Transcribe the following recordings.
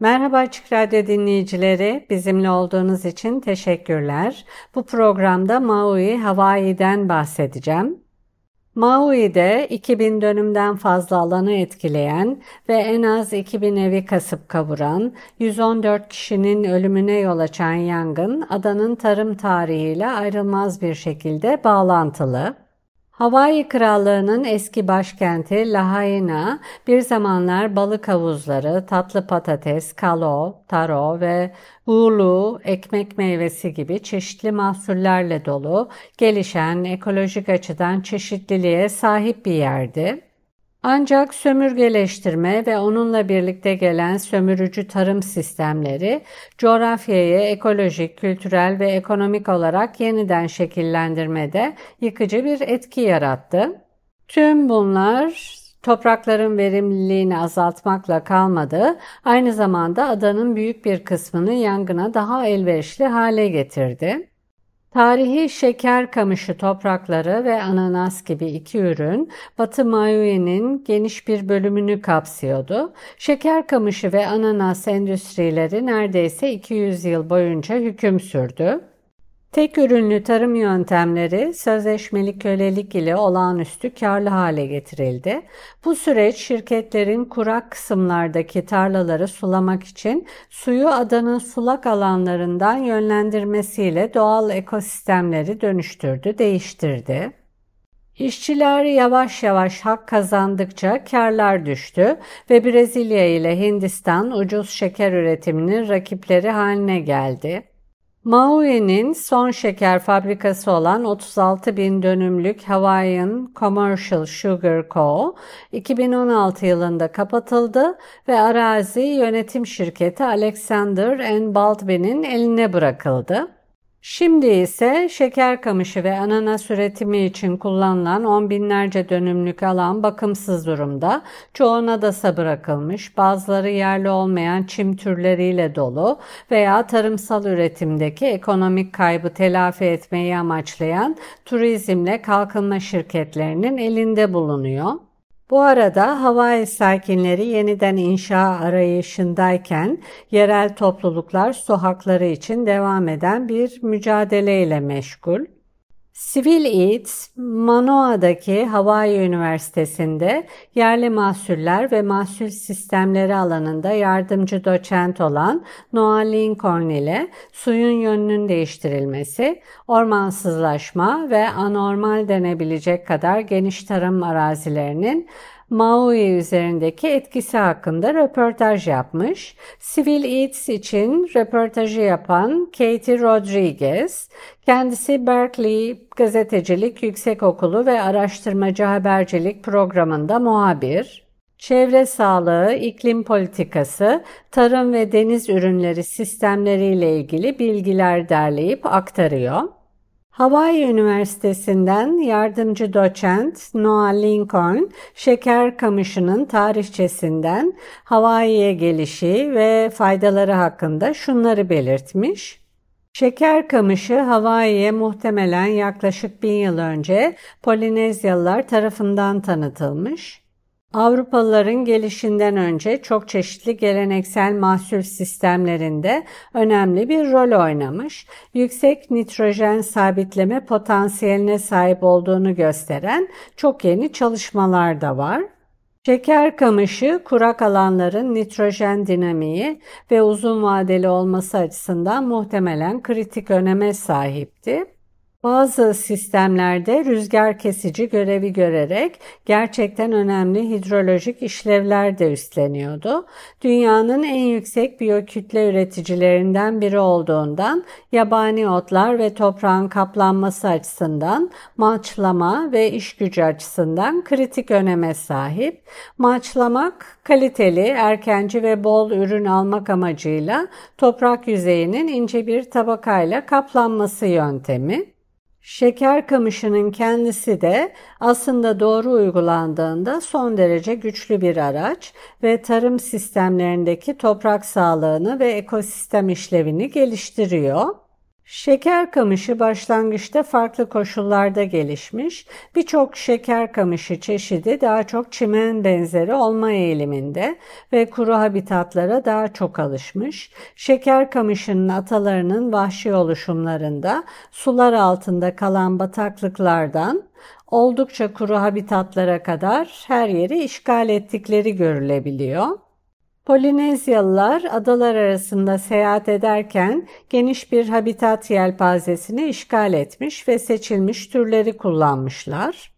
Merhaba Açık Radyo dinleyicileri, bizimle olduğunuz için teşekkürler. Bu programda Maui, Hawaii'den bahsedeceğim. Maui'de 2000 dönümden fazla alanı etkileyen ve en az 2000 evi kasıp kavuran, 114 kişinin ölümüne yol açan yangın adanın tarım tarihiyle ayrılmaz bir şekilde bağlantılı. Hawaii Krallığı'nın eski başkenti Lahaina bir zamanlar balık havuzları, tatlı patates, kalo, taro ve ulu, ekmek meyvesi gibi çeşitli mahsullerle dolu, gelişen, ekolojik açıdan çeşitliliğe sahip bir yerdi. Ancak sömürgeleştirme ve onunla birlikte gelen sömürücü tarım sistemleri coğrafyayı ekolojik, kültürel ve ekonomik olarak yeniden şekillendirmede yıkıcı bir etki yarattı. Tüm bunlar toprakların verimliliğini azaltmakla kalmadı, aynı zamanda adanın büyük bir kısmını yangına daha elverişli hale getirdi. Tarihi şeker kamışı toprakları ve ananas gibi iki ürün Batı Maui'nin geniş bir bölümünü kapsıyordu. Şeker kamışı ve ananas endüstrileri neredeyse 200 yıl boyunca hüküm sürdü. Tek ürünlü tarım yöntemleri sözleşmeli kölelik ile olağanüstü karlı hale getirildi. Bu süreç şirketlerin kurak kısımlardaki tarlaları sulamak için suyu adanın sulak alanlarından yönlendirmesiyle doğal ekosistemleri dönüştürdü, değiştirdi. İşçiler yavaş yavaş hak kazandıkça karlar düştü ve Brezilya ile Hindistan ucuz şeker üretiminin rakipleri haline geldi. Maui'nin son şeker fabrikası olan 36 bin dönümlük Hawaiian Commercial Sugar Co. 2016 yılında kapatıldı ve arazi yönetim şirketi Alexander Baldwin'in eline bırakıldı. Şimdi ise şeker kamışı ve ananas üretimi için kullanılan on binlerce dönümlük alan bakımsız durumda. Çoğuna da bırakılmış, bazıları yerli olmayan çim türleriyle dolu veya tarımsal üretimdeki ekonomik kaybı telafi etmeyi amaçlayan turizmle kalkınma şirketlerinin elinde bulunuyor. Bu arada Hawaii sakinleri yeniden inşa arayışındayken yerel topluluklar su hakları için devam eden bir mücadeleyle meşgul. Sivil Eats, Manoa'daki Hawaii Üniversitesi'nde yerli mahsuller ve mahsul sistemleri alanında yardımcı doçent olan Noah Lincoln ile suyun yönünün değiştirilmesi, ormansızlaşma ve anormal denebilecek kadar geniş tarım arazilerinin Maui üzerindeki etkisi hakkında röportaj yapmış. Civil Eats için röportajı yapan Katie Rodriguez, kendisi Berkeley Gazetecilik Yüksekokulu ve Araştırmacı Habercilik programında muhabir, çevre sağlığı, iklim politikası, tarım ve deniz ürünleri sistemleriyle ilgili bilgiler derleyip aktarıyor. Hawaii Üniversitesi'nden yardımcı doçent Noah Lincoln, şeker kamışının tarihçesinden Hawaii'ye gelişi ve faydaları hakkında şunları belirtmiş. Şeker kamışı Hawaii'ye muhtemelen yaklaşık bin yıl önce Polinezyalılar tarafından tanıtılmış. Avrupalıların gelişinden önce çok çeşitli geleneksel mahsul sistemlerinde önemli bir rol oynamış, yüksek nitrojen sabitleme potansiyeline sahip olduğunu gösteren çok yeni çalışmalar da var. Şeker kamışı kurak alanların nitrojen dinamiği ve uzun vadeli olması açısından muhtemelen kritik öneme sahipti. Bazı sistemlerde rüzgar kesici görevi görerek gerçekten önemli hidrolojik işlevler de üstleniyordu. Dünyanın en yüksek biyokütle üreticilerinden biri olduğundan yabani otlar ve toprağın kaplanması açısından maçlama ve iş gücü açısından kritik öneme sahip. Maçlamak kaliteli, erkenci ve bol ürün almak amacıyla toprak yüzeyinin ince bir tabakayla kaplanması yöntemi. Şeker kamışının kendisi de aslında doğru uygulandığında son derece güçlü bir araç ve tarım sistemlerindeki toprak sağlığını ve ekosistem işlevini geliştiriyor. Şeker kamışı başlangıçta farklı koşullarda gelişmiş. Birçok şeker kamışı çeşidi daha çok çimen benzeri olma eğiliminde ve kuru habitatlara daha çok alışmış. Şeker kamışının atalarının vahşi oluşumlarında sular altında kalan bataklıklardan oldukça kuru habitatlara kadar her yeri işgal ettikleri görülebiliyor. Polinezyalılar adalar arasında seyahat ederken geniş bir habitat yelpazesini işgal etmiş ve seçilmiş türleri kullanmışlar.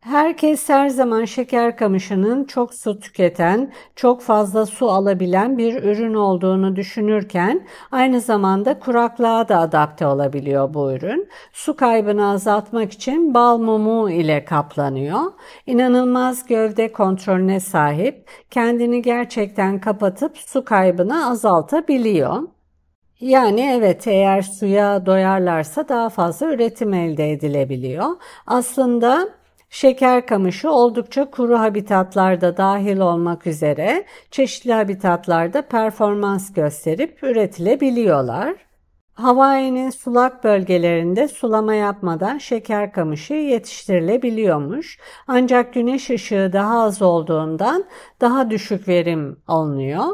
Herkes her zaman şeker kamışının çok su tüketen, çok fazla su alabilen bir ürün olduğunu düşünürken aynı zamanda kuraklığa da adapte olabiliyor bu ürün. Su kaybını azaltmak için bal mumu ile kaplanıyor. İnanılmaz gövde kontrolüne sahip, kendini gerçekten kapatıp su kaybını azaltabiliyor. Yani evet eğer suya doyarlarsa daha fazla üretim elde edilebiliyor. Aslında Şeker kamışı oldukça kuru habitatlarda dahil olmak üzere çeşitli habitatlarda performans gösterip üretilebiliyorlar. Hawaii'nin sulak bölgelerinde sulama yapmadan şeker kamışı yetiştirilebiliyormuş. Ancak güneş ışığı daha az olduğundan daha düşük verim alınıyor.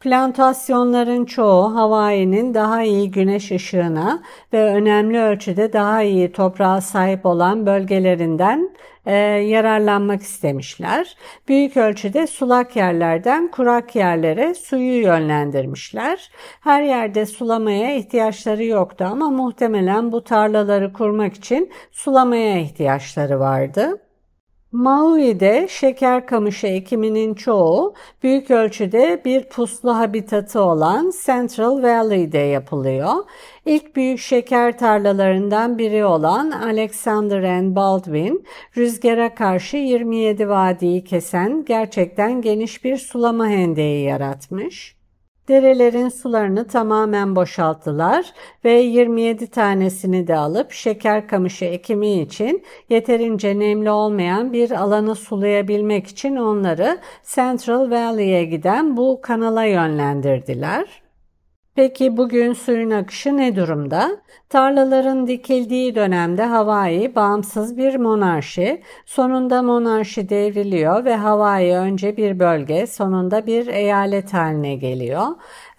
Plantasyonların çoğu Hawaii'nin daha iyi güneş ışığına ve önemli ölçüde daha iyi toprağa sahip olan bölgelerinden e, yararlanmak istemişler. Büyük ölçüde sulak yerlerden kurak yerlere suyu yönlendirmişler. Her yerde sulamaya ihtiyaçları yoktu ama muhtemelen bu tarlaları kurmak için sulamaya ihtiyaçları vardı. Maui'de şeker kamışı ekiminin çoğu büyük ölçüde bir puslu habitatı olan Central Valley'de yapılıyor. İlk büyük şeker tarlalarından biri olan Alexander and Baldwin, rüzgara karşı 27 vadiyi kesen gerçekten geniş bir sulama hendeği yaratmış. Derelerin sularını tamamen boşalttılar ve 27 tanesini de alıp şeker kamışı ekimi için yeterince nemli olmayan bir alanı sulayabilmek için onları Central Valley'e giden bu kanala yönlendirdiler. Peki bugün suyun akışı ne durumda? Tarlaların dikildiği dönemde Hawaii bağımsız bir monarşi. Sonunda monarşi devriliyor ve Hawaii önce bir bölge, sonunda bir eyalet haline geliyor.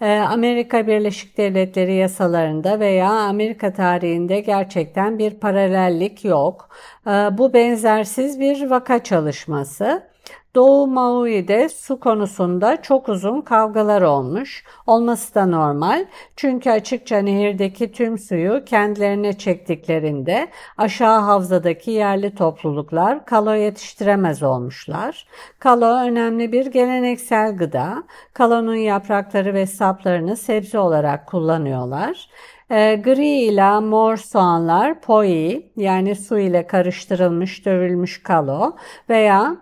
Ee, Amerika Birleşik Devletleri yasalarında veya Amerika tarihinde gerçekten bir paralellik yok. Ee, bu benzersiz bir vaka çalışması. Doğu Maui'de su konusunda çok uzun kavgalar olmuş. Olması da normal. Çünkü açıkça nehirdeki tüm suyu kendilerine çektiklerinde aşağı havzadaki yerli topluluklar kalo yetiştiremez olmuşlar. Kalo önemli bir geleneksel gıda. Kalonun yaprakları ve saplarını sebze olarak kullanıyorlar. E, gri ile mor soğanlar poi yani su ile karıştırılmış dövülmüş kalo veya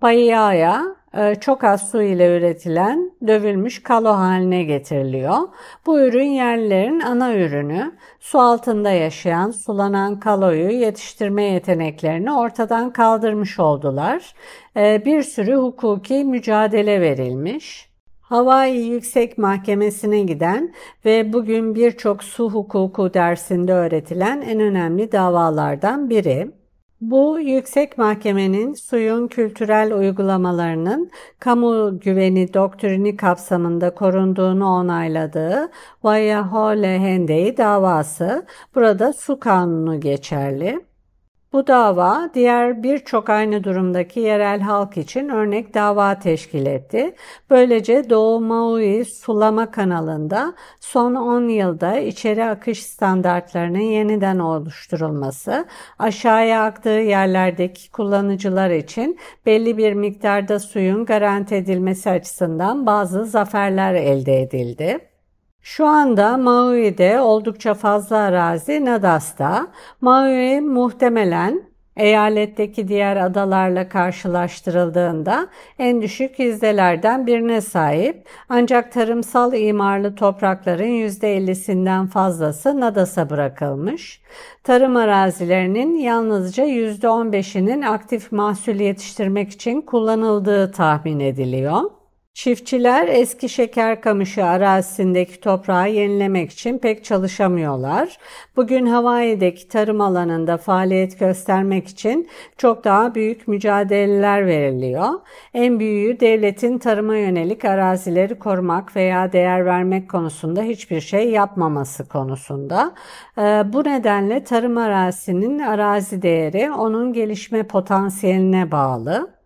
Payaya e, çok az su ile üretilen dövülmüş kalo haline getiriliyor. Bu ürün yerlilerin ana ürünü. Su altında yaşayan sulanan kaloyu yetiştirme yeteneklerini ortadan kaldırmış oldular. E, bir sürü hukuki mücadele verilmiş. Hawaii Yüksek Mahkemesi'ne giden ve bugün birçok su hukuku dersinde öğretilen en önemli davalardan biri. Bu yüksek mahkemenin suyun kültürel uygulamalarının kamu güveni doktrini kapsamında korunduğunu onayladığı Vayahole Hendey davası. Burada su kanunu geçerli. Bu dava diğer birçok aynı durumdaki yerel halk için örnek dava teşkil etti. Böylece Doğu Maui sulama kanalında son 10 yılda içeri akış standartlarının yeniden oluşturulması, aşağıya aktığı yerlerdeki kullanıcılar için belli bir miktarda suyun garanti edilmesi açısından bazı zaferler elde edildi. Şu anda Maui'de oldukça fazla arazi Nadas'ta. Maui muhtemelen eyaletteki diğer adalarla karşılaştırıldığında en düşük yüzdelerden birine sahip ancak tarımsal imarlı toprakların %50'sinden fazlası Nadas'a bırakılmış. Tarım arazilerinin yalnızca %15'inin aktif mahsul yetiştirmek için kullanıldığı tahmin ediliyor. Çiftçiler eski şeker kamışı arazisindeki toprağı yenilemek için pek çalışamıyorlar. Bugün Hawaii'deki tarım alanında faaliyet göstermek için çok daha büyük mücadeleler veriliyor. En büyüğü devletin tarıma yönelik arazileri korumak veya değer vermek konusunda hiçbir şey yapmaması konusunda. Ee, bu nedenle tarım arazisinin arazi değeri onun gelişme potansiyeline bağlı.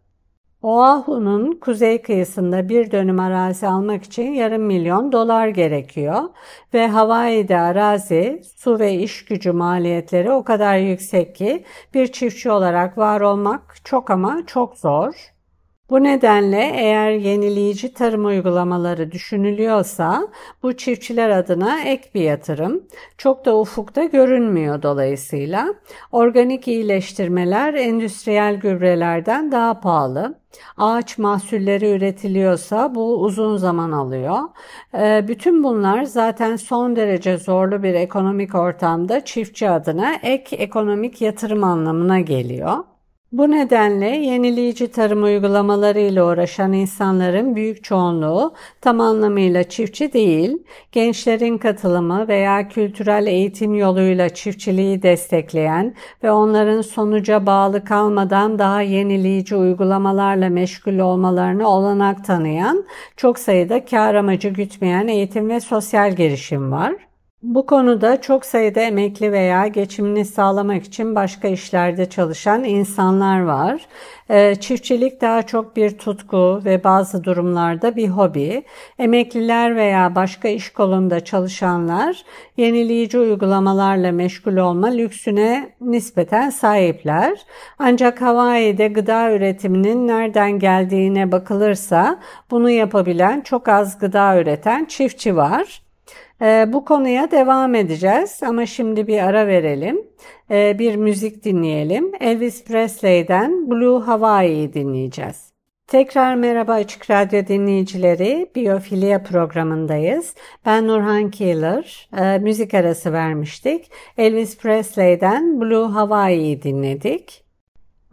Oahu'nun kuzey kıyısında bir dönüm arazi almak için yarım milyon dolar gerekiyor ve Hawaii'de arazi, su ve iş gücü maliyetleri o kadar yüksek ki bir çiftçi olarak var olmak çok ama çok zor. Bu nedenle eğer yenileyici tarım uygulamaları düşünülüyorsa bu çiftçiler adına ek bir yatırım. Çok da ufukta görünmüyor dolayısıyla. Organik iyileştirmeler endüstriyel gübrelerden daha pahalı. Ağaç mahsulleri üretiliyorsa bu uzun zaman alıyor. Ee, bütün bunlar zaten son derece zorlu bir ekonomik ortamda çiftçi adına ek ekonomik yatırım anlamına geliyor. Bu nedenle yenileyici tarım uygulamalarıyla uğraşan insanların büyük çoğunluğu tam anlamıyla çiftçi değil, gençlerin katılımı veya kültürel eğitim yoluyla çiftçiliği destekleyen ve onların sonuca bağlı kalmadan daha yenileyici uygulamalarla meşgul olmalarını olanak tanıyan, çok sayıda kar amacı gütmeyen eğitim ve sosyal girişim var. Bu konuda çok sayıda emekli veya geçimini sağlamak için başka işlerde çalışan insanlar var. Ee, çiftçilik daha çok bir tutku ve bazı durumlarda bir hobi. Emekliler veya başka iş kolunda çalışanlar yenileyici uygulamalarla meşgul olma lüksüne nispeten sahipler. Ancak Hawaii'de gıda üretiminin nereden geldiğine bakılırsa bunu yapabilen çok az gıda üreten çiftçi var. Ee, bu konuya devam edeceğiz ama şimdi bir ara verelim. Ee, bir müzik dinleyelim. Elvis Presley'den Blue Hawaii'yi dinleyeceğiz. Tekrar merhaba Açık Radyo dinleyicileri. Biyofilya programındayız. Ben Nurhan Keeler. E, müzik arası vermiştik. Elvis Presley'den Blue Hawaii'yi dinledik.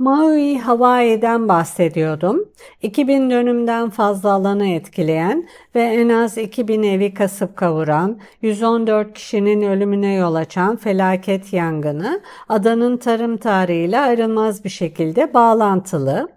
Maui Hawaii'den bahsediyordum. 2000 dönümden fazla alanı etkileyen ve en az 2000 evi kasıp kavuran, 114 kişinin ölümüne yol açan felaket yangını adanın tarım tarihiyle ayrılmaz bir şekilde bağlantılı.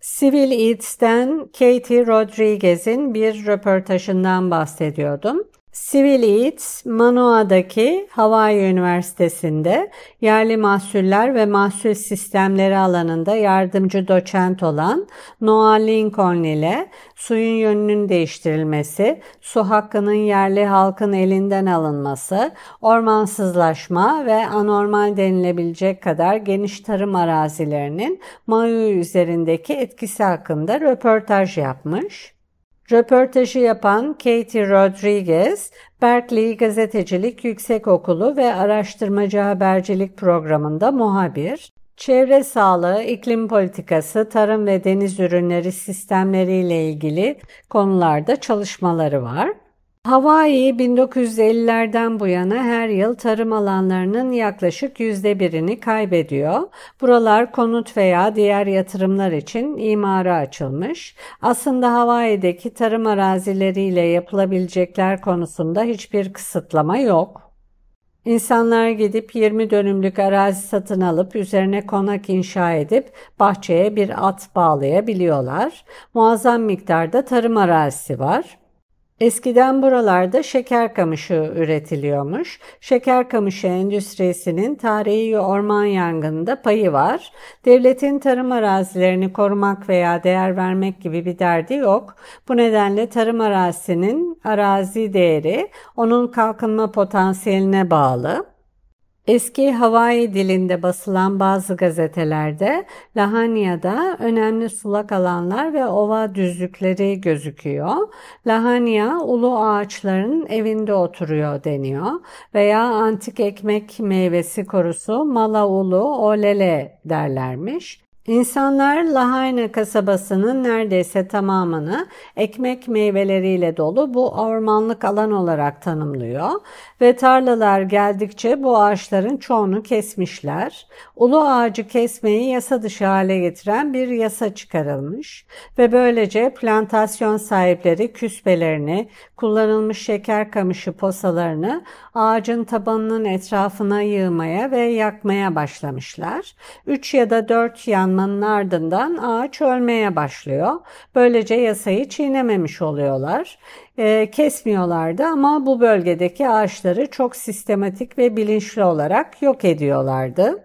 Civil Eats'ten Katie Rodriguez'in bir röportajından bahsediyordum. Civil Eats, Manoa'daki Hawaii Üniversitesi'nde yerli mahsuller ve mahsul sistemleri alanında yardımcı doçent olan Noah Lincoln ile suyun yönünün değiştirilmesi, su hakkının yerli halkın elinden alınması, ormansızlaşma ve anormal denilebilecek kadar geniş tarım arazilerinin Maui üzerindeki etkisi hakkında röportaj yapmış. Röportajı yapan Katie Rodriguez, Berkeley Gazetecilik Yüksekokulu ve Araştırmacı Habercilik Programı'nda muhabir, çevre sağlığı, iklim politikası, tarım ve deniz ürünleri sistemleriyle ilgili konularda çalışmaları var. Hawaii 1950'lerden bu yana her yıl tarım alanlarının yaklaşık yüzde birini kaybediyor. Buralar konut veya diğer yatırımlar için imara açılmış. Aslında Hawaii'deki tarım arazileriyle yapılabilecekler konusunda hiçbir kısıtlama yok. İnsanlar gidip 20 dönümlük arazi satın alıp üzerine konak inşa edip bahçeye bir at bağlayabiliyorlar. Muazzam miktarda tarım arazisi var. Eskiden buralarda şeker kamışı üretiliyormuş. Şeker kamışı endüstrisinin tarihi orman yangınında payı var. Devletin tarım arazilerini korumak veya değer vermek gibi bir derdi yok. Bu nedenle tarım arazisinin arazi değeri onun kalkınma potansiyeline bağlı. Eski Hawaii dilinde basılan bazı gazetelerde Lahania'da önemli sulak alanlar ve ova düzlükleri gözüküyor. Lahania ulu ağaçların evinde oturuyor deniyor veya antik ekmek meyvesi korusu Mala Ulu Olele derlermiş. İnsanlar Lahaina kasabasının neredeyse tamamını ekmek meyveleriyle dolu bu ormanlık alan olarak tanımlıyor ve tarlalar geldikçe bu ağaçların çoğunu kesmişler. Ulu ağacı kesmeyi yasa dışı hale getiren bir yasa çıkarılmış ve böylece plantasyon sahipleri küsbelerini, kullanılmış şeker kamışı posalarını ağacın tabanının etrafına yığmaya ve yakmaya başlamışlar. Üç ya da dört yanmanın ardından ağaç ölmeye başlıyor. Böylece yasayı çiğnememiş oluyorlar. E, kesmiyorlardı ama bu bölgedeki ağaçları çok sistematik ve bilinçli olarak yok ediyorlardı.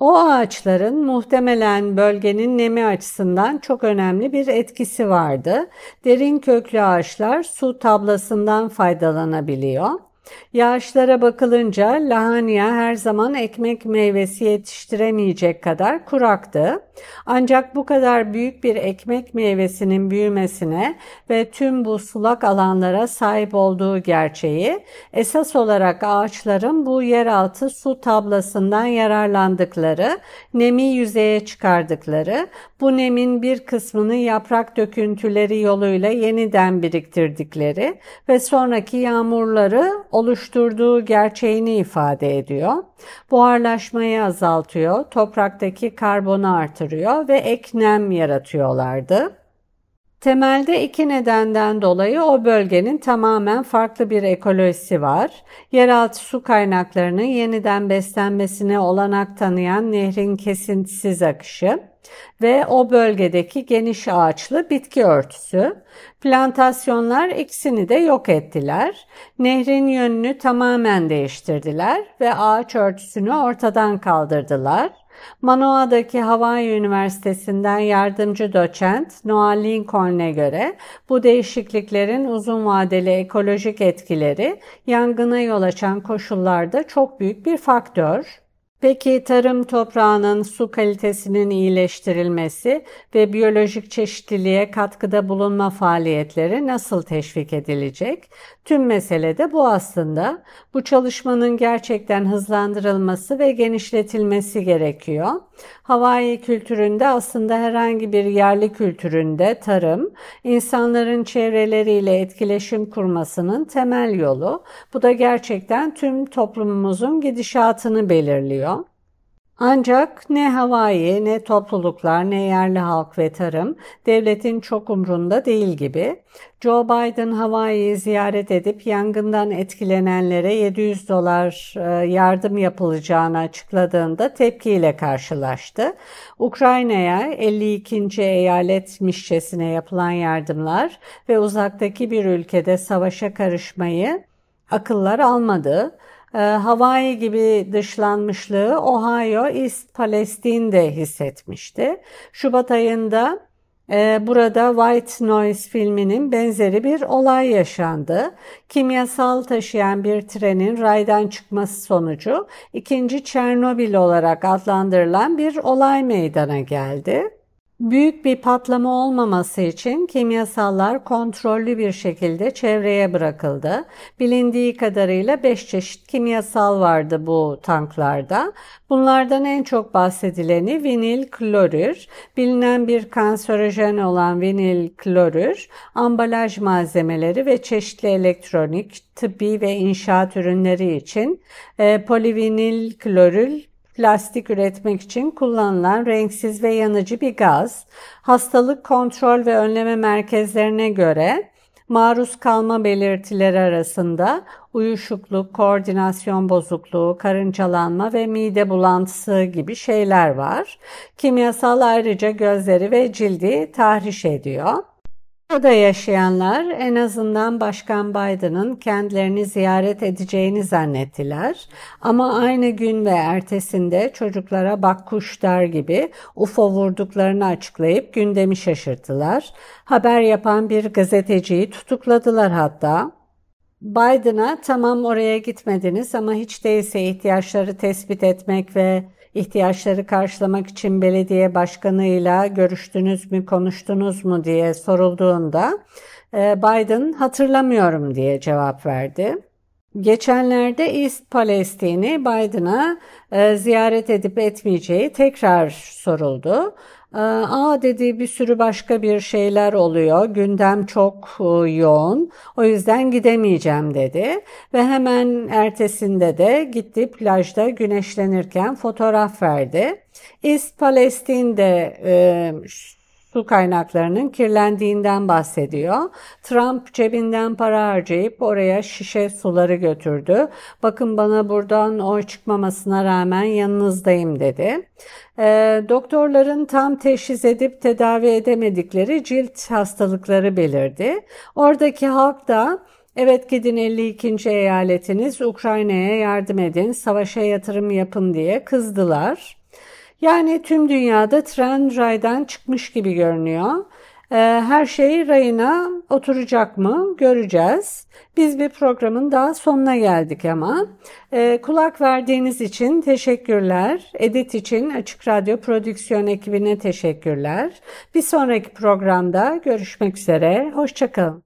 O ağaçların muhtemelen bölgenin nemi açısından çok önemli bir etkisi vardı. Derin köklü ağaçlar su tablasından faydalanabiliyor. Yağışlara bakılınca lahania her zaman ekmek meyvesi yetiştiremeyecek kadar kuraktı. Ancak bu kadar büyük bir ekmek meyvesinin büyümesine ve tüm bu sulak alanlara sahip olduğu gerçeği esas olarak ağaçların bu yeraltı su tablasından yararlandıkları, nemi yüzeye çıkardıkları, bu nemin bir kısmını yaprak döküntüleri yoluyla yeniden biriktirdikleri ve sonraki yağmurları oluşturduğu gerçeğini ifade ediyor. Buharlaşmayı azaltıyor, topraktaki karbonu artırıyor ve eknem yaratıyorlardı. Temelde iki nedenden dolayı o bölgenin tamamen farklı bir ekolojisi var. Yeraltı su kaynaklarının yeniden beslenmesine olanak tanıyan nehrin kesintisiz akışı, ve o bölgedeki geniş ağaçlı bitki örtüsü. Plantasyonlar ikisini de yok ettiler. Nehrin yönünü tamamen değiştirdiler ve ağaç örtüsünü ortadan kaldırdılar. Manoa'daki Hawaii Üniversitesi'nden yardımcı doçent Noah Lincoln'e göre bu değişikliklerin uzun vadeli ekolojik etkileri yangına yol açan koşullarda çok büyük bir faktör. Peki tarım toprağının su kalitesinin iyileştirilmesi ve biyolojik çeşitliliğe katkıda bulunma faaliyetleri nasıl teşvik edilecek? Tüm mesele de bu aslında. Bu çalışmanın gerçekten hızlandırılması ve genişletilmesi gerekiyor. Hawaii kültüründe aslında herhangi bir yerli kültüründe tarım, insanların çevreleriyle etkileşim kurmasının temel yolu. Bu da gerçekten tüm toplumumuzun gidişatını belirliyor. Ancak ne Hawaii, ne topluluklar, ne yerli halk ve tarım devletin çok umrunda değil gibi. Joe Biden Hawaii'yi ziyaret edip yangından etkilenenlere 700 dolar e, yardım yapılacağını açıkladığında tepkiyle karşılaştı. Ukrayna'ya 52. eyalet mişçesine yapılan yardımlar ve uzaktaki bir ülkede savaşa karışmayı akıllar almadı. Ee, Hawaii gibi dışlanmışlığı Ohio East Palestine'de hissetmişti. Şubat ayında e, burada White Noise filminin benzeri bir olay yaşandı. Kimyasal taşıyan bir trenin raydan çıkması sonucu ikinci Çernobil olarak adlandırılan bir olay meydana geldi. Büyük bir patlama olmaması için kimyasallar kontrollü bir şekilde çevreye bırakıldı. Bilindiği kadarıyla 5 çeşit kimyasal vardı bu tanklarda. Bunlardan en çok bahsedileni vinil klorür. Bilinen bir kanserojen olan vinil klorür, ambalaj malzemeleri ve çeşitli elektronik, tıbbi ve inşaat ürünleri için e, polivinil klorür plastik üretmek için kullanılan renksiz ve yanıcı bir gaz, hastalık kontrol ve önleme merkezlerine göre maruz kalma belirtileri arasında uyuşukluk, koordinasyon bozukluğu, karıncalanma ve mide bulantısı gibi şeyler var. Kimyasal ayrıca gözleri ve cildi tahriş ediyor. Burada yaşayanlar en azından Başkan Biden'ın kendilerini ziyaret edeceğini zannettiler. Ama aynı gün ve ertesinde çocuklara bak kuş der gibi UFO vurduklarını açıklayıp gündemi şaşırttılar. Haber yapan bir gazeteciyi tutukladılar hatta. Biden'a tamam oraya gitmediniz ama hiç değilse ihtiyaçları tespit etmek ve ihtiyaçları karşılamak için belediye başkanıyla görüştünüz mü, konuştunuz mu diye sorulduğunda e, Biden hatırlamıyorum diye cevap verdi. Geçenlerde East Palestine'i Biden'a e, ziyaret edip etmeyeceği tekrar soruldu. Ee, aa dedi bir sürü başka bir şeyler oluyor. Gündem çok e, yoğun. O yüzden gidemeyeceğim dedi. Ve hemen ertesinde de gitti plajda güneşlenirken fotoğraf verdi. East Palestine'de e, su kaynaklarının kirlendiğinden bahsediyor. Trump cebinden para harcayıp oraya şişe suları götürdü. Bakın bana buradan oy çıkmamasına rağmen yanınızdayım dedi. E, doktorların tam teşhis edip tedavi edemedikleri cilt hastalıkları belirdi. Oradaki halk da Evet gidin 52. eyaletiniz Ukrayna'ya yardım edin, savaşa yatırım yapın diye kızdılar. Yani tüm dünyada tren raydan çıkmış gibi görünüyor. Ee, her şey rayına oturacak mı göreceğiz. Biz bir programın daha sonuna geldik ama. Ee, kulak verdiğiniz için teşekkürler. Edit için Açık Radyo Prodüksiyon ekibine teşekkürler. Bir sonraki programda görüşmek üzere. Hoşçakalın.